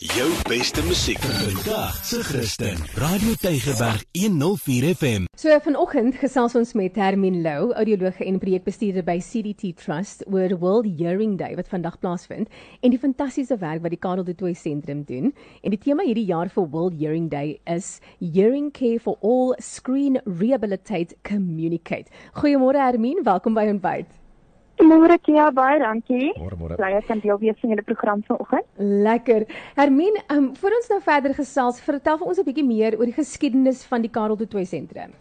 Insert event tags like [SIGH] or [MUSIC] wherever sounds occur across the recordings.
Jou beste musiek vandag se Christen. Radio Tygerberg 104 FM. So vanoggend gesels ons met Hermine Lou, audiologe en projekbestuurder by CDT Trust oor World Hearing Day wat vandag plaasvind en die fantastiese werk wat die Karel de Tooy sentrum doen. En die tema hierdie jaar vir World Hearing Day is Hearing Care for All Screen Rehabilitate Communicate. Goeiemôre Hermine, welkom by ontbyt. Môre Kia, baie dankie. Môre môre. Bly ek kan deel wees van julle program vanoggend. Lekker. Hermine, um, voor ons nou verder gesels, vertel vir ons 'n bietjie meer oor die geskiedenis van die Karel de Tooy sentrum.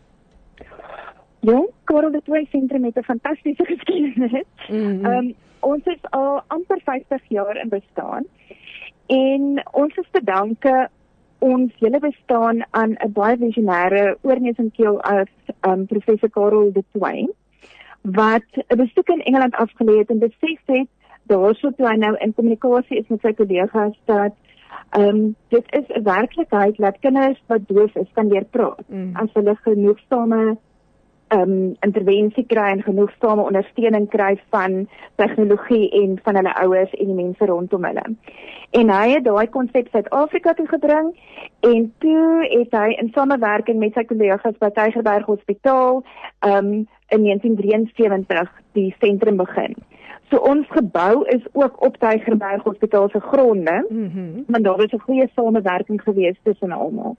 Ja, Karel de Tooy sentrum het 'n fantastiese [LAUGHS] geskiedenis. Mhm. Ehm um, ons is al amper 50 jaar in bestaan en ons is te danke ons hele bestaan aan 'n baie visionêre oorneus en keel as ehm um, professor Karel de Tooy wat 'n besoek in Engeland afgelê het en besef het daarso toe hy nou in kommunikasie is met sy kollegas dat ehm um, dit is 'n werklikheid dat kinders wat doof is kan leer praat Mm. as hulle genoegsame ehm um, intervensie kry en genoegsame ondersteuning kry van tegnologie en van hulle ouers en die mense rondom hulle. En hy het daai konsep Suid-Afrika toe gebring en toe het hy in samewerking met sy kollegas by Tygerberg Hospitaal ehm um, in 1973 die sentrum begin. So ons gebou is ook op Tygerberg Hospitaal se gronde Mhm. want daar was 'n goeie samewerking gewees tussen almal.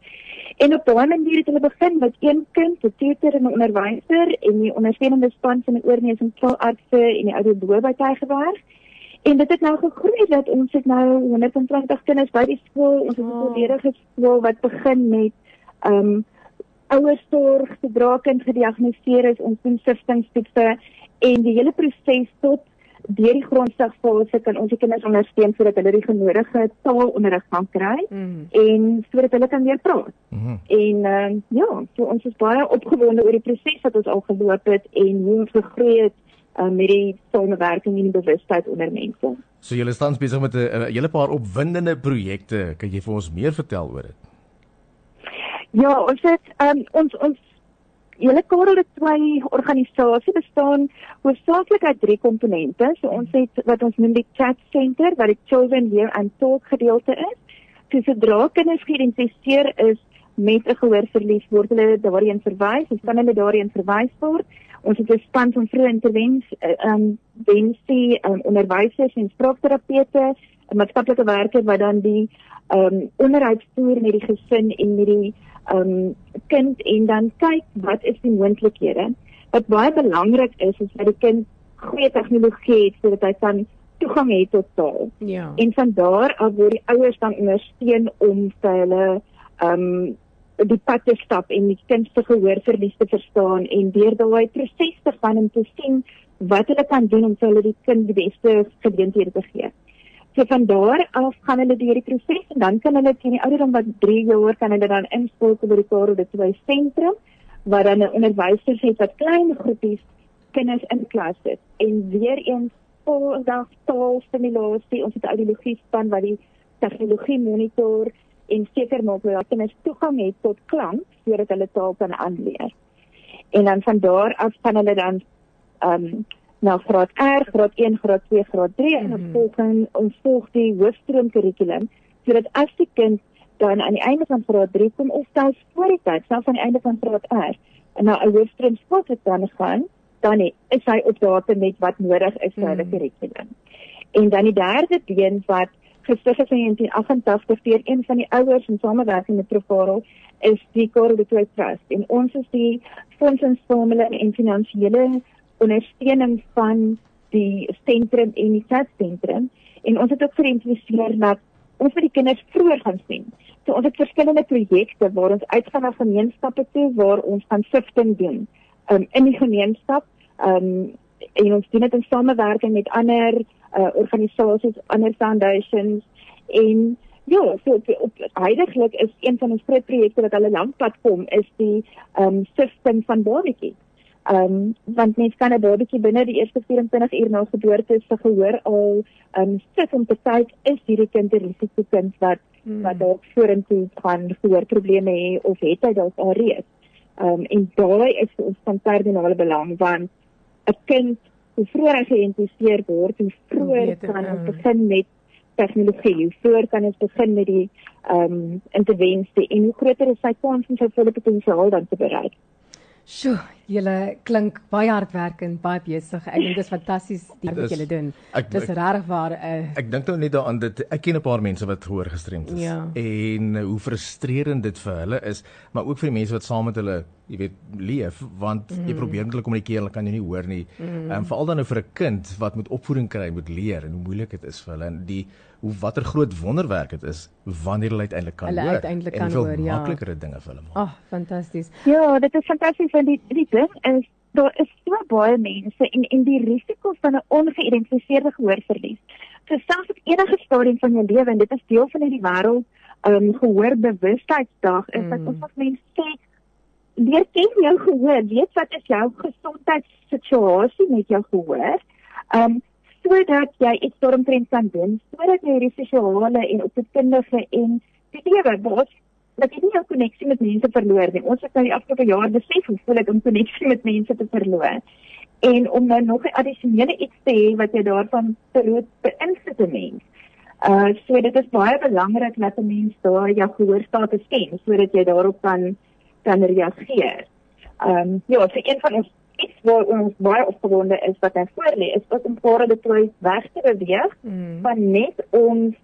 En op daai manier het hulle begin met een kind, 'n tutor en 'n onderwyser en die ondersteunende span van die oorneus en en die audioloog by Tygerberg. En dit het nou gegroei dat ons het nou 120 kinders by die skool. Ons het 'n Wow. volledige skool wat begin met ehm um, ouersorg, sodra kind gediagnoseer is, ons doen siftingstoetse en die hele proses tot deur die grondslagfase kan ons die kinders ondersteun sodat hulle die genodige taalonderrig kan kry Mhm. en sodat hulle kan weer praat. Mhm. En uh, ja, so ons is baie opgewonde oor die proses wat ons al geloop het en hoe ons gegroei het uh, met die samewerking en die bewustheid onder mense. So julle staan besig met 'n 'n hele paar opwindende projekte. Kan jy vir ons meer vertel oor dit? Ja, ons het um, ons ons hele Karel de Tooy organisasie bestaan hoofsaaklik uit drie komponente. So ons het wat ons noem die chat center wat die children hear and talk gedeelte is. So sodra kinders geïdentifiseer is met 'n gehoorverlies word hulle daarheen verwys, ons kan hulle daarheen verwys word. Ons het 'n span van vroeë intervensie, ehm um, wensie, um, onderwysers en spraakterapeute, 'n maatskaplike werker wat dan die ehm um, onderhoud voer met die gesin en met die um, kind en dan kyk wat is die moontlikhede. Wat baie belangrik is is dat die kind goeie tegnologie het sodat hy kan toegang het tot taal. Ja. En van daar af word die ouers dan ondersteun om vir hulle um, die pad te stap en die kind se gehoorverlies te verstaan en deur daai proses te gaan om te sien wat hulle kan doen om vir hulle die kind die beste geleenthede te gee. So van daar af gaan hulle deur die proses en dan kan hulle teen die ouderdom wat 3 jaar kan hulle dan inskakel by die de Tooy sentrum waar dan 'n onderwyser het wat klein groepies kinders in klas sit en weer eens voldag taalstimulasie ons het audiologie span wat die tegnologie monitor en seker maak dat kinders toegang het tot klank sodat hulle taal kan aanleer. En dan van daar af gaan hulle dan ehm um, na graad R, graad 1, graad 2, graad 3 en Mhm. ons volg dan- ons volg die hoofstroom kurrikulum sodat as die kind dan aan die einde van graad 3 kom of selfs voor die tyd, selfs aan die einde van graad R, na 'n hoofstroom skool toe dan gaan, dan he- is hy op datum met wat nodig is vir hulle Mhm. kurrikulum. En dan die derde been wat gestig is in 1988 deur een van die ouers in samewerking met Profarel is die Karel de Tooy Trust en ons is die fondsinsameling en finansiële ondersteuning van die sentrum en die sentrum en ons het ook geïdentifiseer dat ons vir die kinders vroeër gaan sien. So ons het verskillende projekte waar ons uitgaan na gemeenskappe toe waar ons gaan sifting doen um, in die gemeenskap um, en ons doen dit in samewerking met ander uh, organisasies, ander foundations en ja, so op, op heidaglik is een van ons groot projekte wat hulle lank pad kom is die ehm um, sifting van babatjies. Ehm um, want mens kan 'n babatjie binne die eerste 24 uur na geboorte se gehoor al ehm um, sit om te kyk is hierdie kind 'n risikokind wat Hmm. wat dalk vorentoe gaan gehoorprobleme hê of het hy dalk al reeds. Ehm um, en daai is vir ons van kardinale belang want 'n kind hoe vroeër hy geïdentifiseer word, hoe vroeër kan ons mm. begin met tegnologie, hoe vroeër kan ons begin met die ehm um, intervensie en hoe groter is sy kans om sy volle potensiaal dan te bereik. Sjoe, julle klink baie hardwerkend, baie besig. Ek dink dit is fantasties die wat julle doen. Ek- Dis regtig waar 'n uh, Ek dink nou net daaraan dat ek ken 'n paar mense wat gehoor gestremd is Ja. en hoe frustrerend dit vir hulle is, maar ook vir die mense wat saam met hulle, jy weet, leef want mm. jy probeer met hulle kommunikeer, hulle kan jou nie hoor nie. Mm. Um, veral dan nou vir 'n kind wat moet opvoeding kry, moet leer en hoe moeilik dit is vir hulle en die hoe watter groot wonderwerk dit is wanneer hulle uiteindelik kan Hulle hoor. uiteindelik en kan hoor, ja. makliker dinge vir hulle maak. ag, oh, fantasties. Ja, dit is fantasties want die die ding is daar is so baie mense en en die risiko van 'n ongeïdentifiseerde gehoorverlies. So selfs op enige stadium van jou lewe en dit is deel van hierdie wêreld um gehoorbewustheidsdag is mm. dat Mm. ons as mense sê leer ken jou gehoor, weet wat is jou gesondheidssituasie met jou gehoor. Um sodat jy iets daaromtrent kan doen, sodat jy hierdie sosiale en opvoedkundige en die lewe basies dat jy nie jou koneksie met mense verloor nie. Ons het nou die afgelope jaar besef hoe voel dit om koneksie met mense te verloor. En om nou nog 'n addisionele iets te hê wat jy daarvan verloor beïnvloed 'n mens. Uh so dit is baie belangrik dat 'n mens daar jou gehoorstatus ken sodat jy daarop kan kan reageer. Ehm um, ja, so een van ons iets waar ons baie opgewonde is wat hy voorlê is wat om Karel de Tooy weg te beweeg Mm. van net ons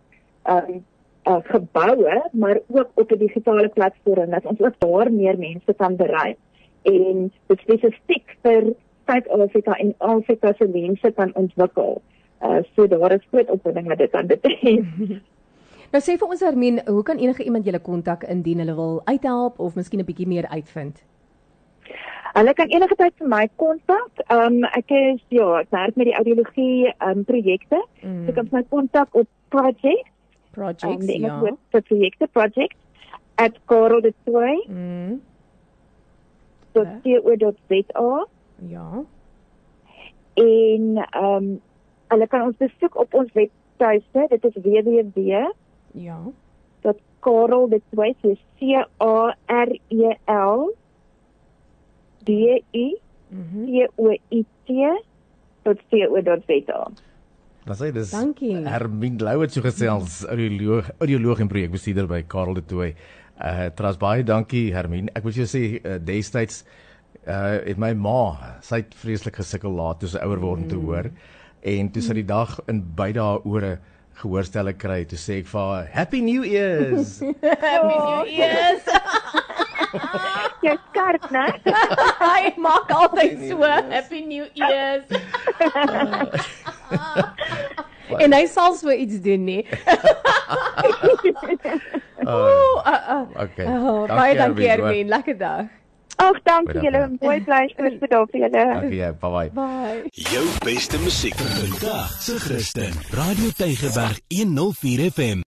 ehm um, uh, geboue maar ook op 'n digitale platform dat ons ook daar meer mense kan bereik en spesifiek vir Suid-Afrika en Afrika se mense kan ontwikkel. Uh so daar is groot opwinding wat dit aan betref. [LAUGHS] Nou sê vir ons Hermien, hoe kan enige iemand julle kontak indien hulle wil uithelp of miskien 'n bietjie meer uitvind? Hulle kan enige tyd vir my kontak. Um ek is ja, ek werk met die audiologie um projekte. Mm. So kan my kontak op project Projects, um, die ja. Engels woord vir projekte project at Karel de Tooy Mm. .co.za Ja. en ehm um, hulle kan ons besoek op ons webtuiste. Dit is www Ja. dat Karel dit wys is C A R E L D I Mhm. C O I T .co.za. Dan sê dis Dankie. Hermine Lou het so gesels, audioloog, audioloog en projekbestuurder by Karel de Tooy. Uh tras baie dankie Hermine. Ek moet jou sê uh, destyds uh het my ma, sy het vreeslik gesukkel laat toe sy ouer word om te hoor en toe sy die dag in beide haar ore gehoorstelle kry, toe sê ek vir haar Happy New Year's. Yes. Jy skerp, né? Hy maak altyd so Happy New Year's. [LAUGHS] [LAUGHS] en hy sal so iets doen nie. Ooh, uh, uh. okay. Oh, baie dankie. Hermine, lekker dag. Ag, dankie Goeiedag, julle. ja. Mooi bly vir vandag vir julle. Dankie, ja, bye bye. Bye. Jou beste musiek vandag se Christen. Radio Tygerberg 104 FM.